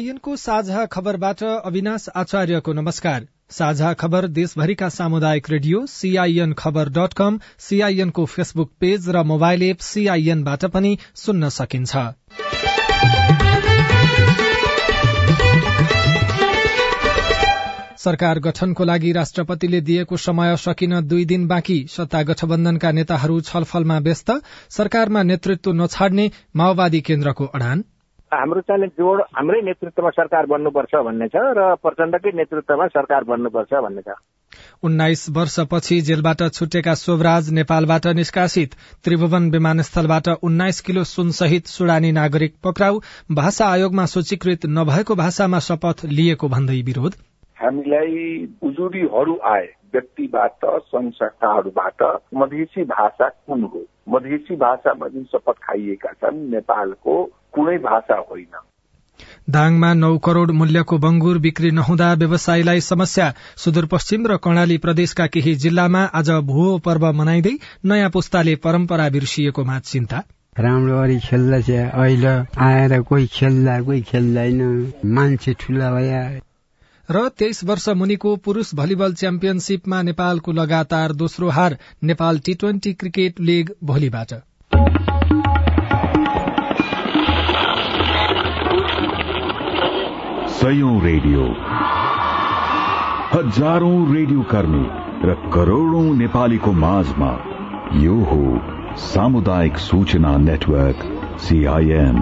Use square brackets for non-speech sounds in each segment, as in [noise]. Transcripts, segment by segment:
सीआईएनको साझा खबरबाट अविनाश आचार्यको नमस्कार। साझा खबर देशभरिका सामुदायिक radio CIN Khabar dot com सीआईएनको फेसबुक पेज र मोबाइल एप सीआईएनबाट पनि सुन्न सकिन्छ। सरकार गठनको लागि राष्ट्रपतिले दिएको समय सकिन दुई दिन बाँकी। सत्ता गठबन्धनका नेताहरू छलफलमा व्यस्त। सरकारमा नेतृत्व नछाड्ने माओवादी केन्द्रको अडान। हाम्रो चाहिँ जोड हाम्रै नेतृत्वमा सरकार बन्नुपर्छ भन्ने छ र प्रचण्डकै नेतृत्वमा सरकार बन्नुपर्छ भन्ने छ। उन्नाइस वर्षपछि जेलबाट छुटेका शोभराज नेपालबाट निष्कासित त्रिभुवन विमानस्थलबाट उन्नाइस किलो सुनसहित सुडानी नागरिक पक्राउ भाषा आयोगमा सूचीकृत नभएको भाषामा शपथ लिएको भन्दै विरोध। हामीलाई उजुरीहरू आए व्यक्तिबाट संघ संस्थाहरूबाट मधेसी भाषा कुन हो? मधेसी भाषामा जुन शपथ खाइएका छन् नेपालको कुनै भाषा होइन। दाङमा नौ करोड़ मूल्यको बंगुर बिक्री नहुँदा व्यवसायीलाई समस्या। सुदूरपश्चिम र कर्णाली प्रदेशका केही जिल्लामा आज भुवो पर्व मनाइँदै नयाँ पुस्ताले परम्परा बिर्सिएकोमा चिन्ता। राम्रो अरू खेल्दा चाहिँ अहिले आएर कोही खेल्दा कोही खेल्दैन। मान्छे ठुला भया र तेइस वर्ष मुनिको पुरूष भलिबल च्याम्पियनशीपमा नेपालको लगातार दोस्रो हार Nepal T twenty cricket league भोलिबाट। सयौं रेडियो। हजारौं रेडियो कर्मी र करोड़ौं नेपालीको माझमा यो हो सामुदायिक सूचना नेटवर्क सीआईएम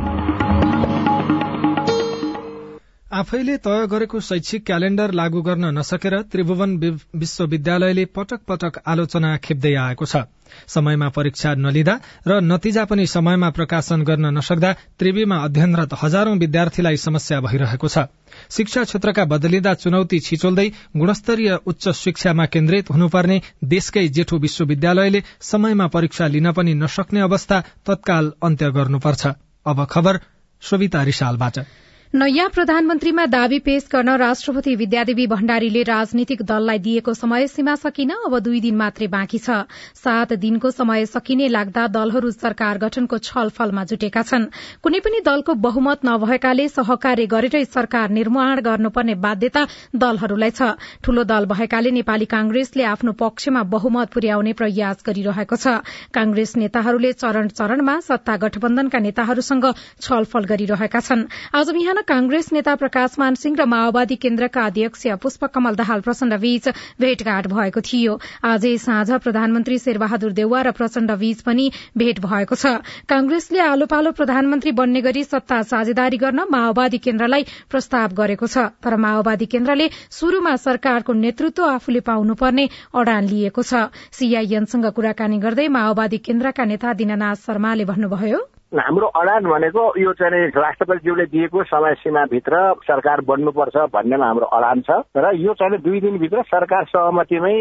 आफैले तय गरेको शैक्षिक क्यालेण्डर लागू गर्न नसकेर त्रिभुवन विश्वविद्यालयले पटक पटक आलोचना खेप्दै आएको छ। समयमा परीक्षा नलिँदा र नतिजा पनि समयमा प्रकाशन गर्न नसक्दा त्रिवीमा अध्ययनरत हजारौं विद्यार्थीलाई समस्या भइरहेको छ। शिक्षा क्षेत्रका बदलिँदा चुनौती छिचोल्दै गुणस्तरीय उच्च शिक्षामा केन्द्रित हुनुपर्ने देशकै जेठो विश्वविद्यालयले समयमा परीक्षा लिन पनि नसक्ने अवस्था तत्काल अन्त्य गर्नुपर्छ। नयाँ प्रधानमन्त्रीमा दावी पेश गर्न राष्ट्रपति विद्यादेवी भण्डारीले राजनीतिक दललाई दिएको समय सीमा सकिन अब दुई दिन मात्रै बाँकी छ। सात दिनको समय सकिने लाग्दा दलहरू सरकार गठनको छलफलमा जुटेका छन्। कुनै पनि दलको बहुमत नभएकाले सहकार्य गरेरै सरकार निर्माण गर्नुपर्ने बाध्यता दलहरूलाई छ। ठूलो दल भएकाले नेपाली कांग्रेसले आफ्नो पक्षमा बहुमत पुर्याउने प्रयास गरिरहेको छ। कांग्रेस नेताहरूले चरण चरणमा सत्ता गठबन्धनका नेताहरूसँग छलफल गरिरहेका छन्। आज कांग्रेस नेता प्रकाश मान सिंह र माओवादी केन्द्रका अध्यक्ष पुष्पकमल दाहाल प्रचण्ड बीच भेटघाट भएको थियो। आजै साँझ प्रधानमन्त्री शेरबहादुर देउवा र प्रचण्ड बीच पनि भेट भएको छ। कांग्रेसले आलो पालो प्रधानमन्त्री बन्ने गरी सत्ता साझेदारी गर्न माओवादी केन्द्रलाई प्रस्ताव गरेको छ तर माओवादी केन्द्रले शुरूमा सरकारको नेतृत्व आफूले पाउनुपर्ने अडान लिएको छ। सीआईएनसँग कुराकानी गर्दै माओवादी केन्द्रका नेता दिननाथ शर्माले भन्नुभयो। हाम्रो अडान भनेको यो चाहिँ राष्ट्रपतिज्यूले दिएको समय सीमाभित्र सरकार बन्नुपर्छ भन्नेमा हाम्रो अडान छ र यो चाहिँ दुई दिनभित्र सरकार सहमतिमै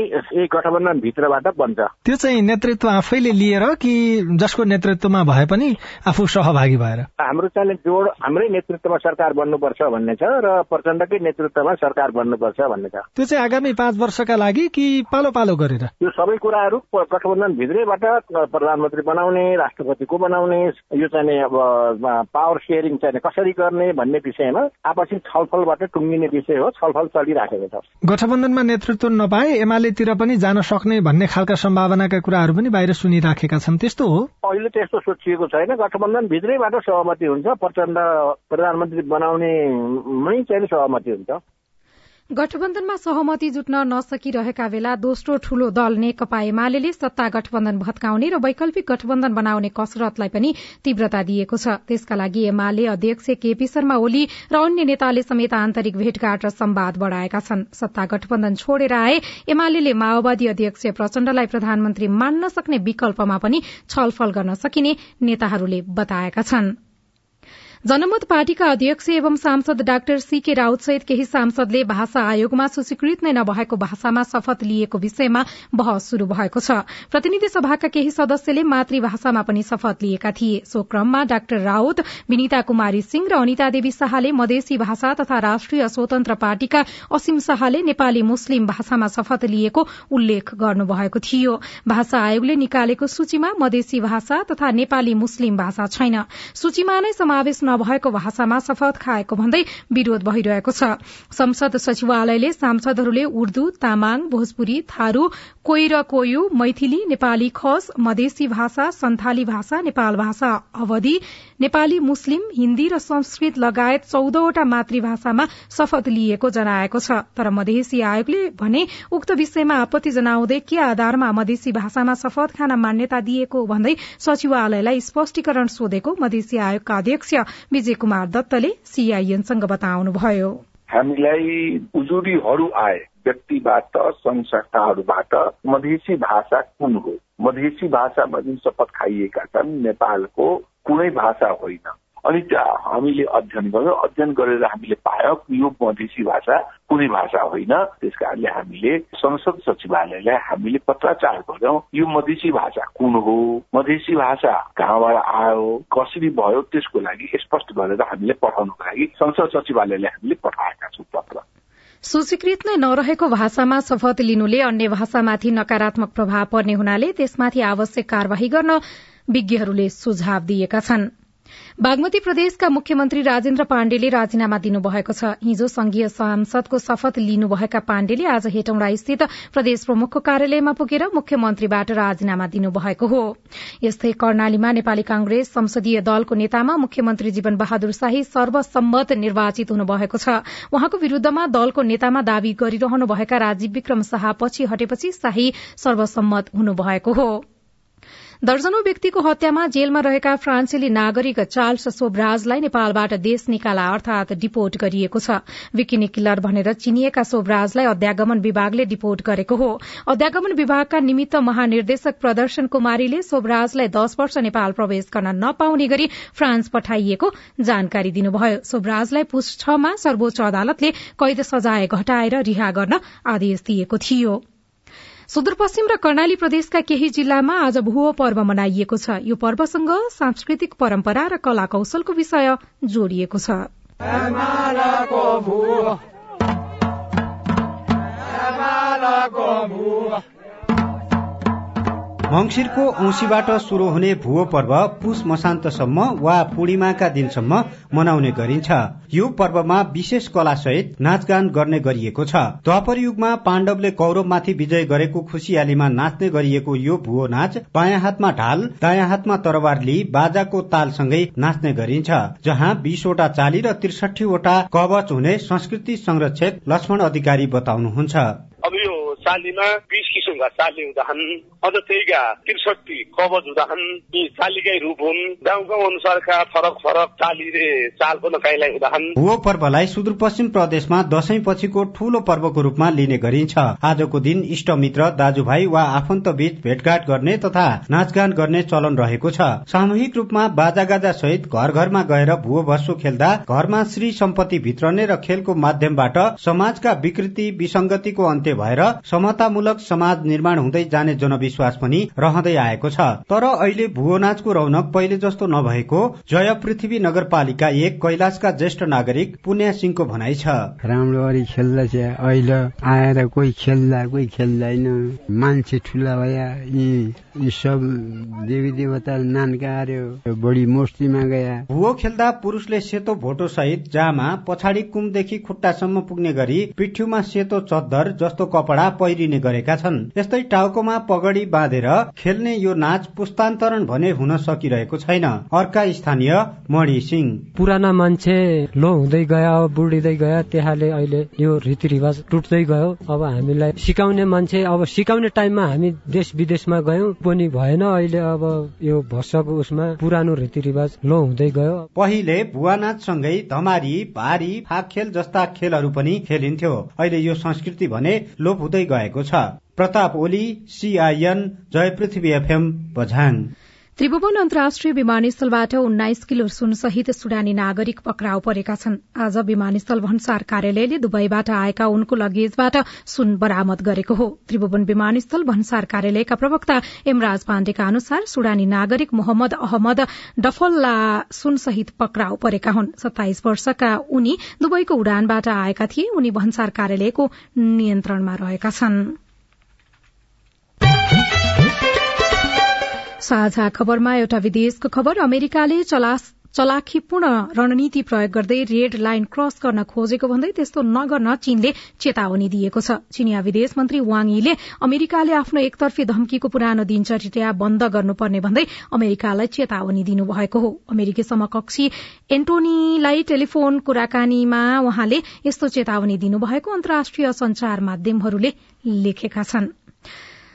एक गठबन्धन भित्रबाट बन्छ। त्यो चाहिँ नेतृत्व आफैले लिएर कि जसको नेतृत्वमा भए पनि आफू सहभागी भएर? हाम्रो चाहिँ जोड हाम्रै नेतृत्वमा सरकार बन्नुपर्छ भन्ने छ र प्रचण्डकै नेतृत्वमा सरकार बन्नुपर्छ भन्ने छ। त्यो चाहिँ आगामी पाँच वर्षका लागि कि पालो पालो गरेर? यो सबै कुराहरू गठबन्धन भित्रैबाट प्रधानमन्त्री बनाउने राष्ट्रपतिको बनाउने यो चाहिँ अब पावर सेयरिङ चाहिँ कसरी गर्ने भन्ने विषयमा आपसी छलफलबाट टुङ्गिने विषय हो छलफल चलिराखेको छ। गठबन्धनमा नेतृत्व नपाए एमालेतिर पनि जान सक्ने भन्ने खालका सम्भावनाका कुराहरू पनि बाहिर सुनिराखेका छन् त्यस्तो हो? अहिले त्यस्तो सोचिएको छैन। गठबन्धन भित्रैबाट सहमति हुन्छ प्रचण्ड प्रधानमन्त्री बनाउनेमै चाहिँ सहमति हुन्छ। गठबन्धनमा सहमति जुट्न नसकिरहेका बेला दोस्रो ठूलो दल नेकपा एमाले सत्ता गठबन्धन भत्काउने र वैकल्पिक गठबन्धन बनाउने कसरतलाई पनि तीव्रता दिएको छ। त्यसका लागि एमाले अध्यक्ष केपी शर्मा ओली र अन्य नेताले समेत आन्तरिक भेटघाट र सम्वाद बढ़ाएका छन्। सत्ता गठबन्धन छोडेर आए एमाले माओवादी अध्यक्ष प्रचण्डलाई प्रधानमन्त्री मान्न सक्ने विकल्पमा पनि छलफल गर्न सकिने नेताहरूले बताएका छनृ। जनमत पार्टीका अध्यक्ष एवं सांसद डाक्टर सीके राउत सहित केही सांसदले भाषा आयोगमा सूचीकृत नै नभएको भाषामा शपथ लिएको विषयमा बहस शुरू भएको छ। प्रतिनिधि सभाका केही सदस्यले मातृभाषामा पनि शपथ लिएका थिए। सो क्रममा डाक्टर राउत विनिता कुमारी सिंह र अनिता देवी शाहले मधेसी भाषा तथा राष्ट्रिय स्वतन्त्र पार्टीका असीम शाहले नेपाली मुस्लिम भाषामा शपथ लिएको उल्लेख गर्नुभएको थियो। भाषा आयोगले निकालेको सूचीमा मधेसी भाषा तथा नेपाली मुस्लिम भाषा छैन। सूचीमा नै समावेश नभएको भाषामा शपथ खाएको भन्दै विरोध भइरहेको छ। संसद सचिवालयले सांसदहरूले उर्दू तामाङ भोजपुरी थारू र कोयु मैथिली नेपाली खस मधेसी भाषा सन्थाली भाषा नेपाल भाषा अवधि नेपाली मुस्लिम हिन्दी र संस्कृत लगायत चौधवटा मातृभाषामा शपथ लिएको जनाएको छ। तर मधेसी आयोगले भने उक्त विषयमा आपत्ति जनाउँदै के आधारमा मधेसी भाषामा शपथ खान मान्यता दिएको भन्दै सचिवालयलाई स्पष्टीकरण सोधेको मधेसी आयोगका अध्यक्ष विजय कुमार दत्तले सीआईएनसँग बताउनुभयो। हामीलाई उजुरीहरू आए व्यक्तिबाट संघ संस्थाहरूबाट मधेसी भाषा कुन हो? मधेसी भाषामा जुन शपथ खाइएका छन् नेपालको कुनै भाषा होइन। अनि हामीले अध्ययन गर्यो। अध्ययन गरेर हामीले पायो यो मधेसी भाषा कुनै भाषा होइन। त्यस कारणले हामीले संसद सचिवालयलाई हामीले पत्राचार गर्यौं यो मधेसी भाषा कुन हो? मधेसी भाषा कहाँबाट आयो? कसरी भयो? त्यसको लागि स्पष्ट गरेर हामीले पठाउनको लागि संसद सचिवालयलाई हामीले पठाएका छौँ पत्र। सूचीकृत नै नरहेको भाषामा शपथ लिनुले अन्य भाषामाथि नकारात्मक प्रभाव पर्ने हुनाले त्यसमाथि आवश्यक कार्यवाही गर्न विज्ञहरूले सुझाव दिएका छनृ। बागमती प्रदेशका मुख्यमन्त्री राजेन्द्र पाण्डेले राजीनामा दिनुभएको छ। हिजो संघीय सांसदको शपथ लिनुभएका पाण्डेले आज हेटौँडा स्थित प्रदेश प्रमुखको कार्यालयमा पुगेर मुख्यमन्त्रीबाट राजीनामा दिनुभएको हो। यस्तै कर्णालीमा नेपाली कांग्रेस संसदीय दलको नेतामा मुख्यमन्त्री जीवन बहादुर शाही सर्वसम्मत निर्वाचित हुनुभएको छ। उहाँको विरूद्धमा दलको नेतामा दावी गरिरहनुभएका राजीव विक्रम शाह पछि हटेपछि शाही सर्वसम्मत हुनुभएको हो। दर्जनौं व्यक्तिको हत्यामा जेलमा रहेका फ्रान्सेली नागरिक चार्ल्स सोभराजलाई नेपालबाट देश निकाला अर्थात डिपोर्ट गरिएको छ। विकिनी किलर भनेर चिनिएका सोभराजलाई अध्यागमन विभागले डिपोर्ट गरेको हो। अध्यागमन विभागका निमित्त महानिर्देशक प्रदर्शन कुमारीले सोभराजलाई दश वर्ष नेपाल प्रवेश गर्न नपाउने गरी फ्रान्स पठाइएको जानकारी दिनुभयो। सोभराजलाई पुष छमा सर्वोच्च अदालतले कैद सजाय घटाएर रिहा गर्न आदेश दिएको थियो। सुदूरपश्चिम र कर्णाली प्रदेशका केही जिल्लामा आज भुवो पर्व मनाइएको छ। यो पर्वसँग सांस्कृतिक परम्परा र कला कौशलको विषय जोडिएको छ। मंगिरको औंसीबाट शुरू हुने भुवो पर्व पुष मसान्तसम्म वा पूर्णिमाका दिनसम्म मनाउने गरिन्छ। यो पर्वमा विशेष कला सहित नाचगान गर्ने गरिएको छ। द्वापर युगमा पाण्डवले कौरवमाथि विजय गरेको खुसियालीमा नाच्ने गरिएको यो भुवो नाच बायाँ हातमा ढाल दायाँ हातमा तरवार लिई बाजाको तालसँगै नाच्ने गरिन्छ जहाँ बीसवटा चाली र त्रिसठीवटा कवच हुने संस्कृति संरक्षक लक्ष्मण अधिकारी बताउनुहुन्छ। चालीमा बिस किसिमका चाली हुँदाछन्। अझ त्यहीका त्रिसठी कवच हुँदाछन्। यी चालीकै रूप हुन्। गाउँ गाउँ अनुसारका फरक फरक चालीले चाल पनि काहीलाई हुँदाछन्। भुवो पर्वलाई सुदूरपश्चिम प्रदेशमा दशैं पछिको ठूलो पर्वको रूपमा लिने गरिन्छ। आजको दिन इष्टमित्र दाजुभाइ वा आफन्त बीच भेटघाट गर्ने तथा नाचगान गर्ने चलन रहेको छ। सामूहिक रूपमा बाजागाजा सहित घर घरमा गएर भुवो भस्सु खेल्दा घरमा श्री सम्पत्ति भित्रने र खेलको माध्यमबाट समाजका विकृति विसंगतिको अन्त्य भएर समतामूलक समाज निर्माण हुँदै जाने जनविश्वास पनि रहँदै आएको छ। तर अहिले भुवो नाचको रौनक पहिले जस्तो नभएको जय पृथ्वी नगरपालिका एक कैलाशका ज्येष्ठ नागरिक पुण्या सिंहको भनाइ छ। राम्रो गरी खेल्दैछ अहिले आएर कोही खेल्दा कोही खेल्दैन। मान्छे ठुला भया यी सब देवी देवता नानका आर्यो बढी मूर्तिमा गया। भुवो खेल्दा पुरुषले सेतो भोटो सहित जामा पछाडि कुमदेखि खुट्टासम्म पुग्ने गरी पिठ्यूमा सेतो चद्दर जस्तो कपडा पहिरिने गरेका छन्। यस्तै टाउकोमा पगडी बाँधेर खेल्ने यो नाच पुस्तान्तरण भने हुन सकिरहेको छैन। अर्का स्थानीय मणि सिंह। पुराना मान्छे लो हुँदै गयो बुढिँदै गयो त्यहाँले अहिले यो रीतिरिवाज टुट्दै गयो। अब हामीलाई सिकाउने मान्छे अब सिकाउने टाइममा हामी देश विदेशमा गयौँ। पनि भएन। अहिले अब यो भर्षको उसमा पुरानो रीतिरिवाज लो हुँदै गयो। पहिले भुवा नाचसँगै धमारी भारी फाक खेल जस्ता खेलहरू पनि खेलिन्थ्यो। अहिले यो संस्कृति भने लोप हुँदै गएको छ। Pratap Oli CIN Jay Prithvi FM Bajhang. Tribhuvan अन्तर्राष्ट्रिय विमानस्थलबाट उन्नाइस किलो सुन सहित सुडानी नागरिक पक्राउ परेका छन्। आज विमानस्थल भन्सार कार्यालयले दुबईबाट आएका उनको लगेजबाट सुन बरामद गरेको हो। त्रिभुवन विमानस्थल भन्सार कार्यालयका प्रवक्ता एमराज पाण्डेका अनुसार सुडानी नागरिक मोहम्मद अहमद डफल्ला सुन सहित पक्राउ परेका हुन्। सत्ताइस वर्षका उनी दुबईको उडानबाट आएका थिए। उनी भन्सार कार्यालयको नियन्त्रणमा रहेका छनृ। साझा खबरमा एउटा विदेशको खबर। अमेरिकाले चलाखीपूर्ण रणनीति प्रयोग गर्दै रेड लाइन क्रस गर्न खोजेको भन्दै त्यस्तो नगर्न चीनले चेतावनी दिएको छ। चिनिया विदेश मन्त्री वाङ यीले अमेरिकाले आफ्नो एकतर्फी धम्कीको पुरानो दिनचर्या बन्द गर्नुपर्ने भन्दै अमेरिकालाई चेतावनी दिनुभएको हो। अमेरिकी समकक्षी एन्टोनीलाई टेलिफोन कुराकानीमा उहाँले यस्तो चेतावनी दिनुभएको अन्तर्राष्ट्रिय संचार माध्यमहरूले लेखेका छनृ।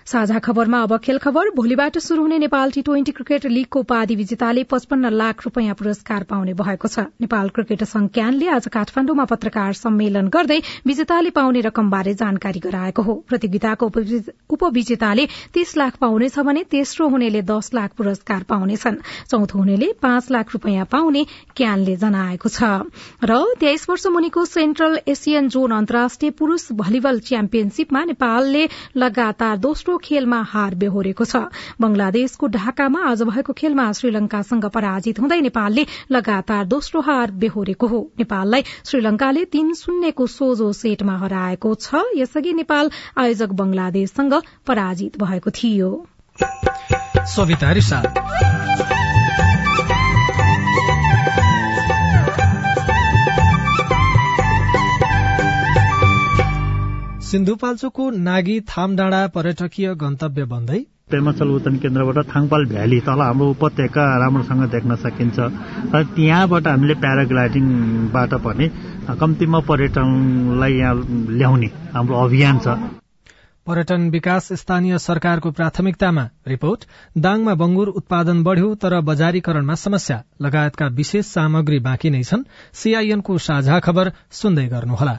साझा खबरमा अब खेल खबर। भोलिबाट शुरू हुने नेपाल टी ट्वेन्टी क्रिकेट लीगको उपाधि विजेताले पचपन्न लाख रूपियाँ पुरस्कार पाउने भएको छ। नेपाल क्रिकेट संघ क्यानले आज काठमाण्डुमा पत्रकार सम्मेलन गर्दै विजेताले पाउने रकमबारे जानकारी गराएको हो। प्रतियोगिताको उपविजेताले तीस लाख पाउनेछ भने तेस्रो हुनेले दस लाख पुरस्कार पाउनेछन्। चौथो हुनेले पाँच लाख रूपियाँ पाउने क्यानले जनाएको छ। र तेइस वर्ष मुनिको सेन्ट्रल एसियन जोन अन्तर्राष्ट्रिय पुरूष भलिबल च्याम्पियनशीपमा नेपालले लगातार दोस्रो दोस्रो खेलमा हार बेहोरेको छ। बंगलादेशको ढाकामा आज भएको खेलमा श्रीलंकासँग पराजित हुँदै नेपालले लगातार दोस्रो हार बेहोरेको हो। नेपाललाई श्रीलंकाले तीन शून्यको सोझो सेटमा हराएको छ। यसअघि नेपाल आयोजक बंगलादेशसँग पराजित भएको थियो। सिन्धुपाल्चोकको नागी थामडाँडा पर्यटकीय गन्तव्य बन्दै पेमाचल उतन केन्द्रबाट थाङपाल भ्याली तल हाम्रो उपत्यका राम्रोसँग देख्न सकिन्छ र त्यहाँबाट हामीले प्याराग्लाइडिङबाट पनि कम्तीमा पर्यटनलाई यहाँ ल्याउने हाम्रो अभियान छ। पर्यटन विकास स्थानीय सरकारको प्राथमिकतामा रिपोर्ट दाङमा बंगुर उत्पादन बढ़्यो तर बजारीकरणमा समस्या। लगायतका विशेष सामग्री बाँकी नै छन्। सीआईएनको साझा खबर सुन्दै गर्नुहोला।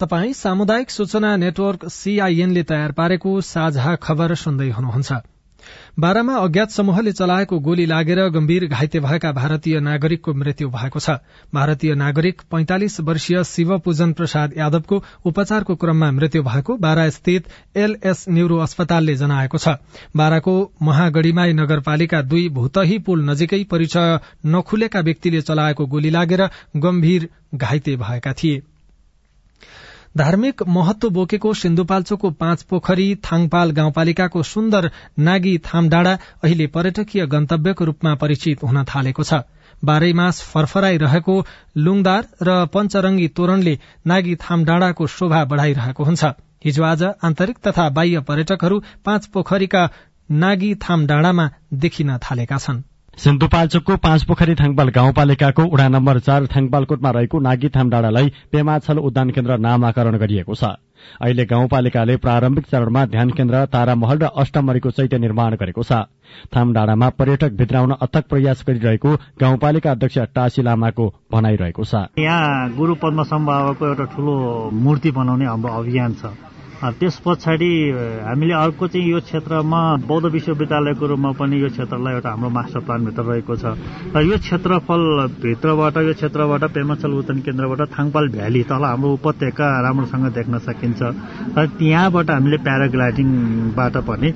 तपाई सामुदायिक सूचना नेटवर्क सीआईएनले तयार पारेको साझा खबर सुन्दै हुनुहुन्छ। बाह्रमा अज्ञात समूहले चलाएको गोली लागेर गम्भीर घाइते भएका भारतीय नागरिकको मृत्यु भएको छ। भारतीय नागरिक पैंतालिस वर्षीय शिव पूजन प्रसाद यादवको उपचारको क्रममा मृत्यु भएको बारा स्थित एलएस न्यूरो अस्पतालले जनाएको छ। बाराको महागढ़ीमाई नगरपालिका दुई भूतही पुल नजिकै परिचय नखुलेका व्यक्तिले चलाएको गोली लागेर गम्भीर घाइते भएका थिए। धार्मिक महत्व बोकेको सिन्धुपाल्चोकको पाँच पोखरी थाङपाल गाउँपालिकाको सुन्दर नागी थाम डाँडा अहिले पर्यटकीय गन्तव्यको रूपमा परिचित हुन थालेको छ। बाह्रै मास फरफराई रहेको लुङदार र पञ्चरंगी तोरणले नागी थाम डाँडाको शोभा बढ़ाइरहेको हुन्छ। हिजो आज आन्तरिक तथा बाह्य पर्यटकहरू पाँच पोखरीका नागी थाम डाँडामा देखिन थालेका छनृ। सिन्धुपाल्चोकको पाँच पोखरी थाङपाल गाउँपालिकाको उडा नम्बर चार थाङपालकोटमा रहेको नागीथाम डाँडालाई पेमाछल उद्यान केन्द्र नामाकरण गरिएको छ। अहिले गाउँपालिकाले प्रारम्भिक चरणमा ध्यान केन्द्र तारामहल र अष्टमरीको चैत्य निर्माण गरेको छ। थाम डाँडामा पर्यटक भित्राउन अथक प्रयास गरिरहेको गाउँपालिका अध्यक्ष टासी लामाको भनाइरहेको छ। यहाँ गुरु पद्म एउटा ठूलो मूर्ति बनाउने हाम्रो अभियान छ। त्यस पछाडि हामीले अर्को चाहिँ यो क्षेत्रमा बौद्ध विश्वविद्यालयको रूपमा पनि यो क्षेत्रलाई एउटा हाम्रो मास्टर प्लानभित्र रहेको छ। र यो क्षेत्रफलभित्रबाट यो क्षेत्रबाट पेमाचल उतन केन्द्रबाट थाङपाल भ्याली तल हाम्रो उपत्यका राम्रोसँग देख्न सकिन्छ। र त्यहाँबाट हामीले प्याराग्लाइडिङबाट पनि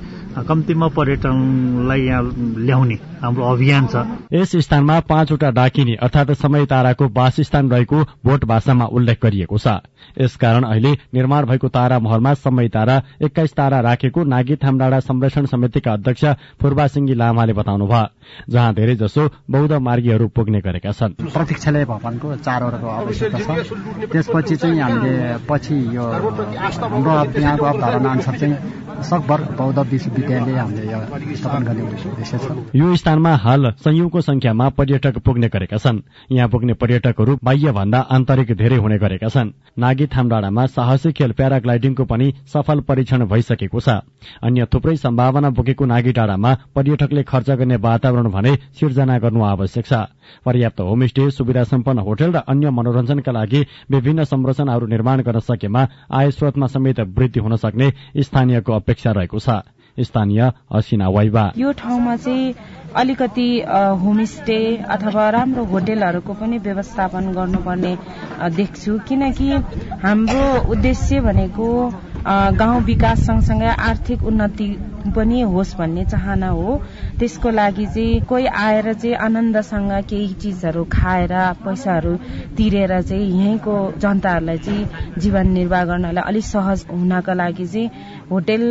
कम्तीमा पर्यटनलाई यहाँ ल्याउने हाम्रो अभियान छ। यस स्थानमा पाँचवटा डाकिनी अर्थात समय ताराको वासस्थान रहेको भोट भाषामा उल्लेख गरिएको छ। यसकारण अहिले निर्माण भएको तारा महलमा समय तारा एक्काइस तारा राखेको नागी थामडाँडा संरक्षण समितिका अध्यक्ष फुर्बासिंगी लामाले बताउनुभयो जहाँ धेरै जसो बौद्ध मार्गीहरू पुग्ने गरेका छन्। प्रतीक्षालय भवनको चारवटाको आवश्यकता छ। त्यसपछि चाहिँ हामीले पछि यो हाम्रो यहाँको अवधारणा अनुसार चाहिँ सकभर बौद्ध विश्वविद्यालय यो स्थानमा हाल संयौंको संख्यामा पर्यटक पुग्ने गरेका छन्। यहाँ पुग्ने पर्यटकहरू बाह्य भन्दा आन्तरिक धेरै हुने गरेका छन्। नागी थामडाँडामा साहसी खेल प्याराग्लाइडिङको पनि सफल परीक्षण भइसकेको छ। अन्य थुप्रै सम्भावना बोकेको नागी डाँडामा पर्यटकले खर्च गर्ने वातावरण भने सिर्जना गर्नु आवश्यक छ। पर्याप्त होमस्टे सुविधा सम्पन्न होटल र अन्य मनोरञ्जनका लागि विभिन्न संरचनाहरू निर्माण गर्न सकेमा आय स्रोतमा समेत वृद्धि हुन सक्ने स्थानीयको अपेक्षा रहेको छ। स्थानीय हसिना वाइबा। यो ठाउँमा चाहिँ अलिकति होमस्टे अथवा राम्रो होटेलहरूको पनि व्यवस्थापन गर्नुपर्ने देख्छु। किनकि हाम्रो उद्देश्य भनेको गाउँ विकास सँगसँगै आर्थिक उन्नति पनि होस् भन्ने चाहना हो। त्यसको लागि चाहिँ कोही आएर चाहिँ आनन्दसँग केही चिजहरू खाएर पैसाहरू तिरेर चाहिँ यहीँको जनताहरूलाई चाहिँ जीवन निर्वाह गर्नलाई अलिक सहज हुनको लागि चाहिँ होटेल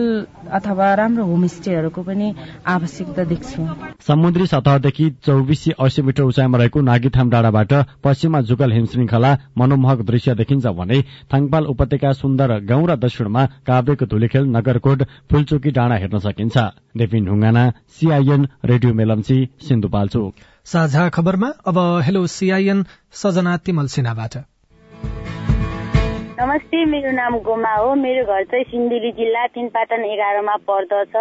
अथवा राम्रो होमस्टेहरूको पनि आवश्यकता देख्छु। समुद्री सतहदेखि चौबिस अस्सी मिटर उचाइमा रहेको नागीथाम डाँडाबाट पश्चिममा जुगल हिमश्रृंखला मनोमोहक दृश्य देखिन्छ भने थाङपाल उपत्यका सुन्दर गाउँ र दक्षिणमा काभ्रेको धुलीखेल नगरकोट फुलचोकी डाँडा हेर्न सकिन्छ। देविन ढुङ्गाना सीआईएन रेडियो मेलम्ची सिन्धुपाल्चोक साझा खबरमा अब हेलो सीआईएन सजना तिमल सिन्हाबाट। नमस्ते मेरो नाम गोमा हो। मेरो घर चाहिँ सिन्धुली जिल्ला तिनपाटन एघारमा पर्दछ।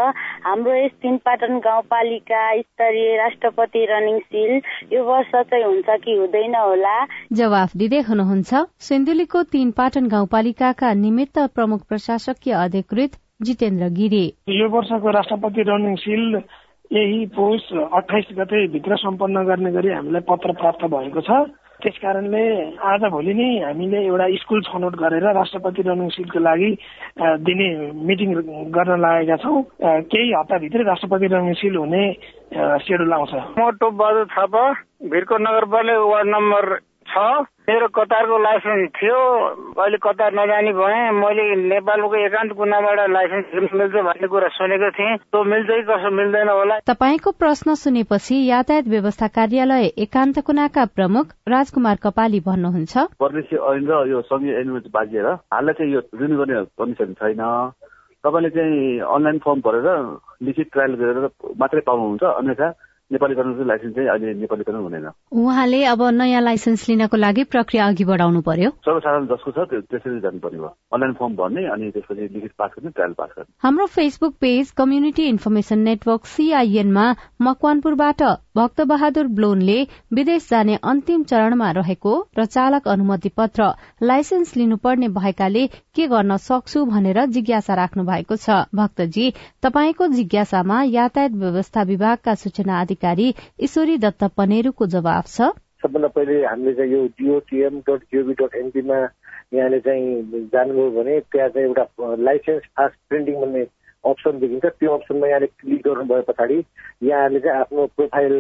हाम्रो यस तिनपाटन गाउँपालिका स्तरीय राष्ट्रपति रनिङ सिल यो वर्ष चाहिँ हुन्छ कि हुँदैन होला? जवाफ दिँदै हुनुहुन्छ सिन्धुलीको तीनपाटन गाउँपालिकाका निमित्त प्रमुख प्रशासकीय अधिकृत जितेन्द्र गिरी। यो वर्षको राष्ट्रपति रनिङ सिल यही पौष अठाइस गते भित्र सम्पन्न गर्ने गरी हामीलाई पत्र प्राप्त भएको छ। त्यस कारणले आज भोलि नै हामीले एउटा स्कुल छनौट गरेर राष्ट्रपति रनिङ सिटको लागि दिने मिटिङ गर्न लागेका छौँ। केही हप्ताभित्रै राष्ट्रपति रनिङ सिल हुने सेड्युल आउँछ। म टोप बहादुर थापा भिरको नगरपालिका वार्ड नम्बर छ। मेरो कतारको लाइसेन्स थियो। अहिले कतार नजाने भए मैले नेपालको एकान्त कुनाबाट लाइसेन्स मिल्छ भन्ने कुरा सुनेको थिएँ। त्यो मिल्छ कि कसो मिल्दैन होला? तपाईँको प्रश्न सुनेपछि यातायात व्यवस्था कार्यालय एकान्त कुनाका प्रमुख राजकुमार कपाली भन्नुहुन्छ। परदेशी ऐन र यो ऐन बाजिएर हाललाई चाहिँ यो रिन्यू गर्ने कन्डिसन छैन। तपाईँले चाहिँ अनलाइन फर्म भरेर लिखित ट्रायल गरेर मात्रै पाउनुहुन्छ। अन्यथा नेपालीकरणको लाइसेन्स चाहिँ अहिले नेपालीकरण हुँदैन। उहाँले अब नयाँ लाइसेन्स लिनको लागि प्रक्रिया अघि बढाउनु पर्यो। सर्वसाधारण जसको छ त्यसरी जानुपर्ने भयो अनलाइन फर्म भर्ने अनि त्यसपछि लिखित पास गर्ने ट्रायल पास गर्ने। हाम्रो Facebook page community information network सीआईएनमा मकवानपुरबाट भक्त बहादुर ब्लोनले विदेश जाने अन्तिम चरणमा रहेको र चालक अनुमति पत्र लाइसेन्स लिनुपर्ने भएकाले के गर्न सक्छु भनेर जिज्ञासा राख्नु भएको छ। भक्तजी तपाईँको जिज्ञासामा यातायात व्यवस्था विभागका सूचना अधिकारी ईश्वरी दत्त पनेरूको जवाब छ। सबभन्दा पहिले हामीले चाहिँ यो जिओटिएम डट जिओभी डट एनपीमा यहाँले चाहिँ जानुभयो भने त्यहाँ चाहिँ एउटा लाइसेन्स फास्ट प्रिन्टिङ भन्ने अप्सन देखिन्छ। त्यो अप्सनमा यहाँले क्लिक गर्नुभयो पछाडि यहाँले चाहिँ आफ्नो प्रोफाइल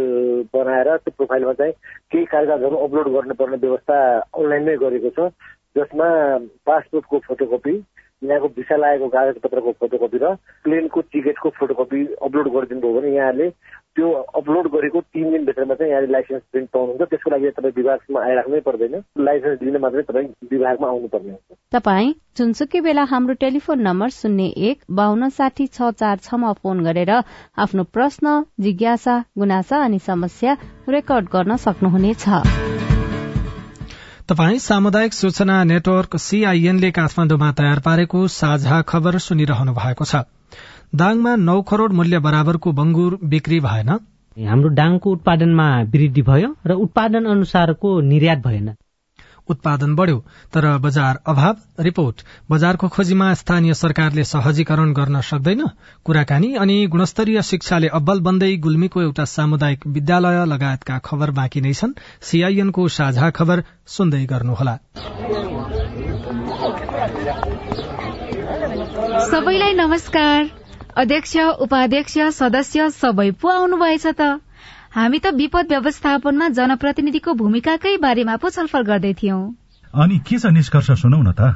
बनाएर त्यो प्रोफाइलमा चाहिँ केही कागजातहरू अपलोड गर्नुपर्ने व्यवस्था अनलाइनमै गरेको छ। जसमा पासपोर्टको फोटोकपी यहाँको भिसा लागेको कागज पत्रको फोटोकपी र प्लेनको टिकटको फोटोकपी अपलोड गरिदिनु भयो भने यहाँले त्यो अपलोड गरेको तिन दिनभित्रमा चाहिँ यहाँले लाइसेन्स प्रिन्ट पाउनुहुन्छ। त्यसको लागि तपाईँ विभागमा आइराख्नै पर्दैन। लाइसेन्स लिन मात्रै तपाईँ विभागमा आउनुपर्ने हुन्छ। तपाईँ जुनसुकै बेला हाम्रो टेलिफोन नम्बर शून्य एक बान्न साठी छ चार छमा फोन गरेर आफ्नो प्रश्न जिज्ञासा गुनासा अनि समस्या रेकर्ड गर्न सक्नुहुनेछ। तपाई सामुदायिक सूचना नेटवर्क सीआईएनले काठमाडौँमा तयार पारेको साझा खबर सुनिरहनु भएको छ। दाङमा नौ करोड़ मूल्य बराबरको बंगुर बिक्री भएन। हाम्रो डाङको उत्पादनमा वृद्धि भयो र उत्पादन अनुसारको निर्यात भएन। उत्पादन बढ़्यो तर बजार अभाव। रिपोर्ट बजारको खोजीमा स्थानीय सरकारले सहजीकरण गर्न सक्दैन। कुराकानी अनि गुणस्तरीय शिक्षाले अब्बल बन्दै गुल्मीको एउटा सामुदायिक विद्यालय लगायतका खबर बाँकी नै छन्। सीआईएनको साझा खबर सुन्दै गर्नुहोला। सबैलाई नमस्कार। अध्यक्ष उपाध्यक्ष सदस्य सबै पो आउनुभएछ त। हामी त विपद व्यवस्थापनमा जनप्रतिनिधिको भूमिकाकै बारेमा पो छलफल गर्दै थियौं। अनि के छ निष्कर्ष सुनौ न त?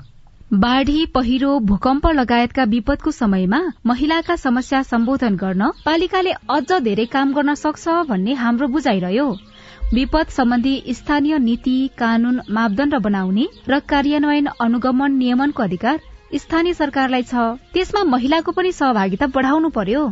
बाढ़ी पहिरो भूकम्प लगायतका विपदको समयमा महिलाका समस्या सम्बोधन गर्न पालिकाले अझ धेरै काम गर्न सक्छ भन्ने हाम्रो बुझाइरह्यो। विपद सम्बन्धी स्थानीय नीति कानून मापदण्ड बनाउने र कार्यान्वयन अनुगमन नियमनको अधिकार स्थानीय सरकारलाई छ। त्यसमा महिलाको पनि सहभागिता बढाउनु पर्यो।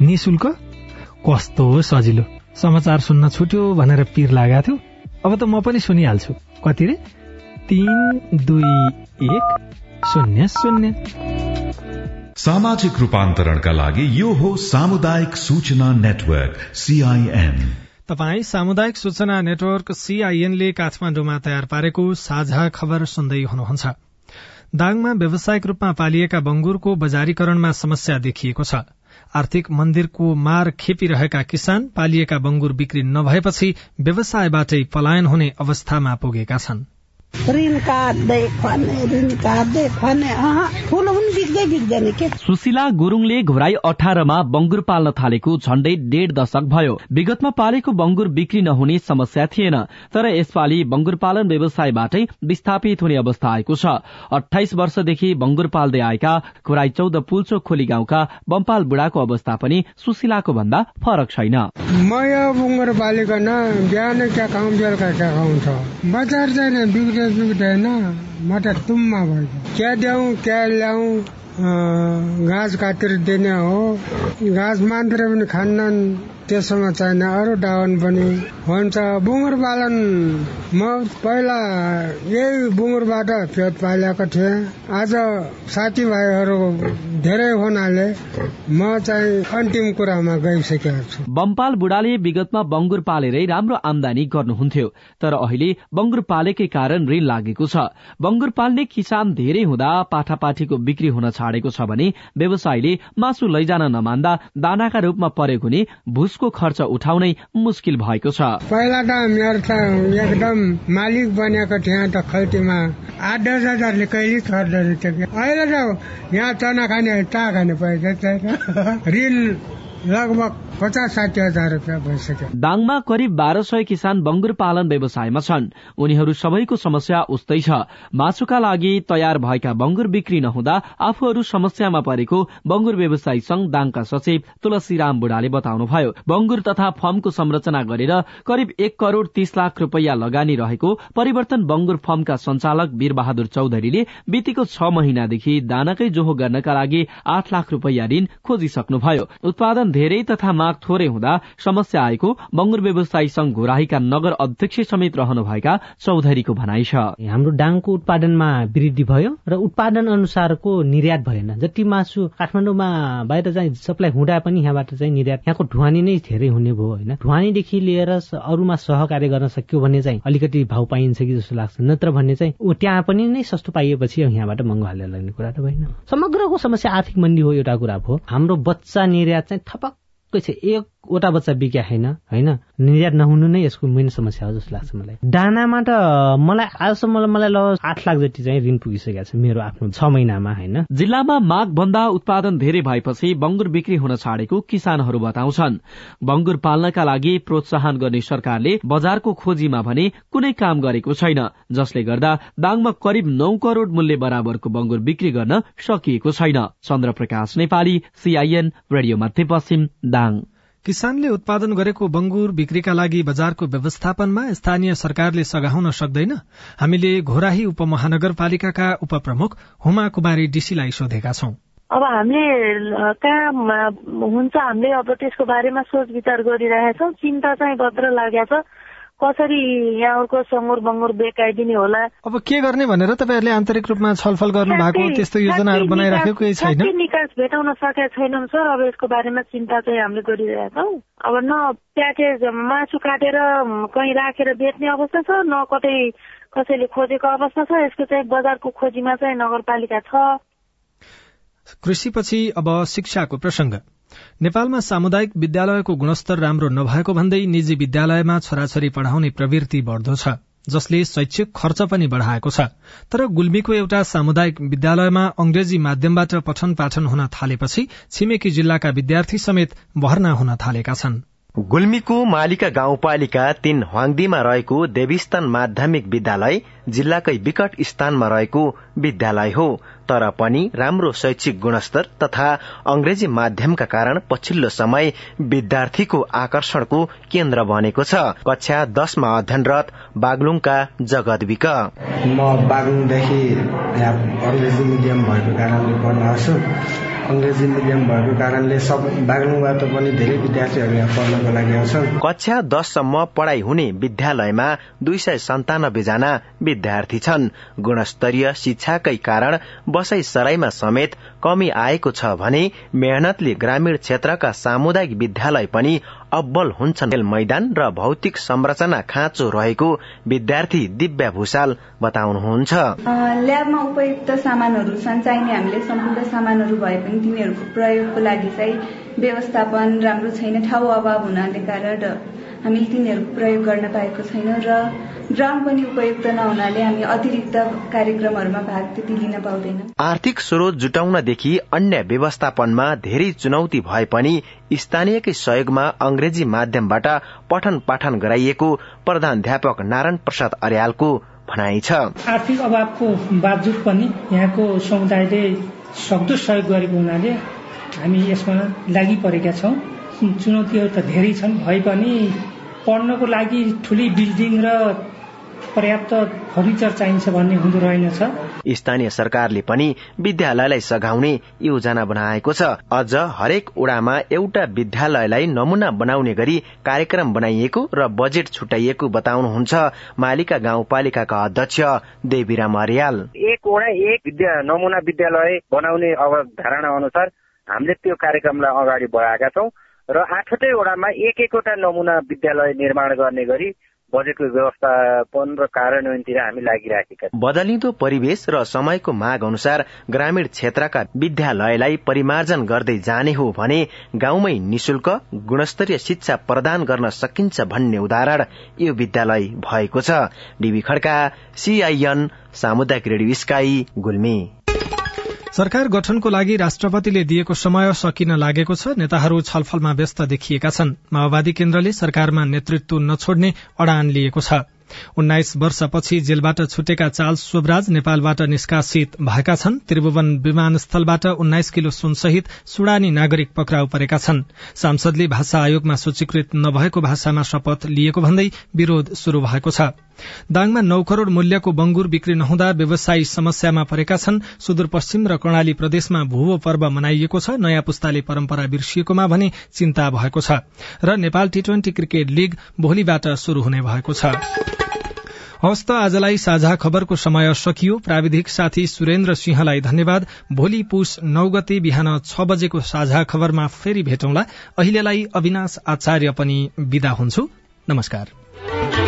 निशुल्क कस्तो सजिलो। समाचार सुन्न छुट्यो भनेर पिर लागेको थियो। अब त म पनि सुनिहाल्छु। कति रे? तीन दुई एक शून्य शून्य। सामाजिक रूपान्तरणका लागि यो हो सामुदायिक सूचना नेटवर्क सीआईएन तपाई सामुदायिक सूचना नेटवर्क सीआईएनले काठमाडौँमा तयार पारेको साझा खबर सुन्दै हुनुहुन्छ। दाङमा व्यावसायिक रूपमा पालिएका बंगुरको बजारीकरणमा समस्या देखिएको छ। आर्थिक मन्दिरको मार खेपिरहेका किसान पालिएका बंगुर बिक्री नभएपछि व्यवसायबाटै पलायन हुने अवस्थामा पुगेका छन्। सुशीला गुरुङले घोराई अठारमा बंगुर पाल्न थालेको झण्डै डेढ दशक भयो। विगतमा पालेको बंगुर बिक्री नहुने समस्या थिएन तर यसपालि बंगुर पालन व्यवसायबाटै विस्थापित हुने अवस्था आएको छ। अठाइस वर्षदेखि बंगुर पाल्दै आएका घोराई चौध पुल्चो खोली गाउँका बम्पाल बुढाको अवस्था पनि सुशीलाको भन्दा फरक छैन। बङ्गुर पालिकन बिहान बेलुका बजार बिग्दैन म त तुम्मा भयो क्या द्याउँ क्या ल्याउँ घाँस काटेर दिने हो। घाँस मात्र पनि खान्नन्। त्यसमा चाहिने अरू डाउन पनि हुन्छ। बुङ्गुर पालन म पहिला यही बुङ्गुरबाट पेट पालेको थिएँ। आज साथीभाइहरू धेरै हुनाले म चाहिँ अन्तिम कुरामा गइसकेको छु। बम्पाल बुढाले विगतमा बंगुर पालेरै राम्रो आमदानी गर्नुहुन्थ्यो तर अहिले बंगुर पालेकै कारण ऋण लागेको छ। बंगुर पाल्ने किसान धेरै हुँदा पाठापाठीको बिक्री हुन छाडेको छ भने व्यवसायीले मासु लैजान नमान्दा दानाका रूपमा परेको नि भुस उसको खर्च उठाउनै मुस्किल भएको छ। पहिला त मेरो त एकदम मालिक बनेको थिएँ त खल्तीमा आठ दस हजारले कहिले खर्च अहिले त यहाँ चना खाने चा खाने पैसा ऋण [laughs] लगभग पचास साठी हजार रुपियाँ भइसक्यो। दाङमा करिब बाह्र सय किसान बंगुर पालन व्यवसायमा छन्। उनीहरू सबैको समस्या उस्तै छ। मासुका लागि तयार भएका बंगुर बिक्री नहुँदा आफूहरू समस्यामा परेको बंगुर व्यवसायी संघ दाङका सचिव तुलसीराम बुढाले बताउनुभयो बंगुर तथा फर्मको संरचना गरेर करिब एक करोड़ तीस लाख रूपियाँ लगानी रहेको परिवर्तन बंगुर फर्मका संचालक वीरबहादुर चौधरीले बितेको छ महिनादेखि दानाकै जोहो गर्नका लागि आठ लाख रूपियाँ ऋण खोजिसक्नुभयो। उत्पादन धेरै तथा माग थोरै हुँदा समस्या आएको बंगुर व्यवसायी संघ घोराहीका नगर अध्यक्ष समेत रहनुभएका चौधरीको भनाइ छ। हाम्रो डाङको उत्पादनमा वृद्धि भयो र उत्पादन अनुसारको निर्यात भएन। जति मासु काठमाडौँमा बाहिर चाहिँ सप्लाई हुँदा पनि यहाँबाट चाहिँ निर्यात यहाँको ढुवानी नै धेरै हुने भयो होइन। ढुवानीदेखि लिएर अरूमा सहकार्य गर्न सक्यो भने चाहिँ अलिकति भाउ पाइन्छ कि जस्तो लाग्छ। नत्र भने चाहिँ त्यहाँ पनि नै सस्तो पाइएपछि यहाँबाट महँगो हालेर लाग्ने कुरा त होइन समग्रको समस्या आर्थिक मन्दी हो एउटा कुरा हो। हाम्रो बच्चा निर्यात चाहिँ थपक्कै छ एकवटा बच्चा बिक्या छैन होइन? निर्यात नहुनु नै यसको मेन समस्या हो जस्तो लाग्छ मलाई। दानामा त मलाई आजसम्म मलाई ल आठ लाख जति चाहिँ ऋण पुगिसकेको छ मेरो आफ्नो छ महिनामा होइन? जिल्लामा माग भन्दा उत्पादन धेरै भएपछि बंगुर बिक्री हुन छाडेको किसानहरू बताउँछन्। बंगुर पाल्नका लागि प्रोत्साहन गर्ने सरकारले बजारको खोजीमा भने कुनै काम गरेको छैन जसले गर्दा दाङमा करिब नौ करोड़ मूल्य बराबरको बंगुर बिक्री गर्न सकिएको छैन। Chandra Prakash Nepali CIN radio Madhyapaschim Dang. किसानले उत्पादन गरेको बंगुर बिक्रीका लागि बजारको व्यवस्थापनमा स्थानीय सरकारले सघाउन सक्दैन। हामीले घोराही उपमहानगरपालिकाका उपप्रमुख हुमा कुमारी डीसीलाई सोधेका छौं। अब हामीले कहाँ हुन्छ हामीले अब त्यसको बारेमा सोच विचार गरिरहेका छौँ चिन्ता चाहिँ भद्र लागेको छ। कसरी यहाँको सङ्गुर बङ्गुर बेकाइदिने होला? अब के गर्ने भनेर तपाईँहरूले आन्तरिक रूपमा छलफल गर्नु भएको त्यस्तो योजनाहरू बनाइराखेको केही छैन? निकास भेटाउन सकेका छैनौँ सर। अब यसको बारेमा चिन्ता चाहिँ हामीले गरिरहेका छौँ। अब न प्याकेज मासु काटेर कहीँ राखेर बेच्ने अवस्था छ न कतै कसैले खोजेको अवस्था छ। यसको चाहिँ बजारको खोजीमा चाहिँ नगरपालिका छ। कृषिपछि अब शिक्षाको प्रसंग नेपालमा सामुदायिक विद्यालयको गुणस्तर राम्रो नभएको भन्दै निजी विद्यालयमा छोराछोरी पढ़ाउने प्रवृत्ति बढ़दो छ जसले शैक्षिक खर्च पनि बढ़ाएको छ। तर गुल्मीको एउटा सामुदायिक विद्यालयमा अंग्रेजी माध्यमबाट पठन पाठन हुन थालेपछि छिमेकी जिल्लाका विद्यार्थी समेत भर्ना हुन थालेका छन्। गुल्मीको मालिका गाउँपालिका तीन ह्वाङदीमा रहेको देवीस्थान माध्यमिक विद्यालय जिल्लाकै विकट स्थानमा रहेको विद्यालय हो। तर पनि राम्रो शैक्षिक गुणस्तर तथा अंग्रेजी माध्यमका कारण पछिल्लो समय विद्यार्थीको आकर्षणको केन्द्र बनेको छ। कक्षा दशमा अध्ययनरत बागलुङका जगत विक। म बागलुङदेखि मिडियम भएको कारणले पढ्न अंग्रेजी मिडियम भएको कारणले सब बागलुङबाट पनि धेरै विद्यार्थीहरू यहाँ पढ्नको लागि आउँछन्। कक्षा दससम्म पढ़ाई हुने विद्यालयमा दुई सय सन्तानब्बे जना विद्यार्थी छन्। गुणस्तरीय शिक्षाकै कारण बसाई सराईमा समेत कमी आएको छ भने मेहनतले ग्रामीण क्षेत्रका सामुदायिक विद्यालय पनि अब्बल हुन्छन्। खेल मैदान र भौतिक संरचना खाँचो रहेको विद्यार्थी दिव्या भूषाल बताउनुहुन्छ। ल्याबमा उपयुक्त सामानहरू सञ्चाइने हामीले सम्पूर्ण सामानहरू भए पनि तिनीहरूको प्रयोगको लागि चाहिँ व्यवस्थापन राम्रो छैन ठाउँ अभाव हुनाले कारण हामीले तिनीहरूको प्रयोग गर्न पाएको छैनौँ र ग्राउन्ड पनि उपयुक्त नहुनाले हामी अतिरिक्त कार्यक्रमहरूमा भाग त्यति लिन पाउँदैन। आर्थिक स्रोत जुटाउनदेखि अन्य व्यवस्थापनमा धेरै चुनौती भए पनि स्थानीयकै सहयोगमा अंग्रेजी माध्यमबाट पठन पाठन गराइएको प्रधानध्यापक नारायण प्रसाद अर्यालको भनाइ छ। आर्थिक अभावको बावजुद पनि यहाँको समुदायले सक्दो सहयोग गरेको हुनाले हामी यसमा लागि परेका छौँ। चुनौतीहरू त धेरै छन्। भए पनि पढ्नको लागि ठुली बिल्डिङ र पर्याप्त फर्निचर चाहिन्छ भन्ने हुँदो रहेनछ। स्थानीय सरकारले पनि विद्यालयलाई सघाउने योजना बनाएको छ। अझ हरेक ओडामा एउटा विद्यालयलाई नमूना बनाउने गरी कार्यक्रम बनाइएको र बजेट छुट्याइएको बताउनुहुन्छ मालिका गाउँपालिकाका अध्यक्ष देवीराम अर्याल। एक ओडा एक विद्या नमुना विद्यालय बनाउने अवधारणा अनुसार हामीले त्यो कार्यक्रमलाई अगाडि बढाएका छौँ। र आठवटै वडामा एक एकवटा नमुना विद्यालय निर्माण गर्ने गरी बजेटको व्यवस्थापन र कार्यान्वयनतिर हामी लागिराखेका बदलिँदो परिवेश र समयको माग अनुसार ग्रामीण क्षेत्रका विद्यालयलाई परिमार्जन गर्दै जाने हो भने गाउँमै निशुल्क गुणस्तरीय शिक्षा प्रदान गर्न सकिन्छ भन्ने उदाहरण यो विद्यालय भएको छ। खड्का सीआईएन सामुदायिक रेडियो स्काई गुल्मी। सरकार गठनको लागि राष्ट्रपतिले दिएको समय सकिन लागेको छ। नेताहरू छलफलमा व्यस्त देखिएका छन्। माओवादी केन्द्रले सरकारमा नेतृत्व नछोड्ने अडान लिएको छ। उन्नाइस वर्षपछि जेलबाट छुटेका चार्ल्स स्वराज नेपालबाट निष्कासित भएका छन्। त्रिभुवन विमानस्थलबाट उन्नाइस किलो सुनसहित सुडानी नागरिक पक्राउ परेका छन्। सांसदले भाषा आयोगमा सूचीकृत नभएको भाषामा शपथ लिएको भन्दै विरोध शुरू भएको छ। दाङमा नौ करोड़ मूल्यको बंगुर बिक्री नहुँदा व्यवसायी समस्यामा परेका छन्। सुदूरपश्चिम र कर्णाली प्रदेशमा भूवो पर्व मनाइएको छ। नयाँ पुस्ताले परम्परा बिर्सिएकोमा भने चिन्ता भएको छ। र Nepal T twenty cricket league भोलिबाट शुरू हुने भएको छ। हवस् त आजलाई साझा खबरको समय सकियो। प्राविधिक साथी सुरेन्द्र सिंहलाई धन्यवाद। भोलि पुष नौ गते बिहान छ बजेको साझा खबरमा फेरि भेटौँला। अहिलेलाई अविनाश आचार्य पनि विदा हुन्छु। नमस्कार।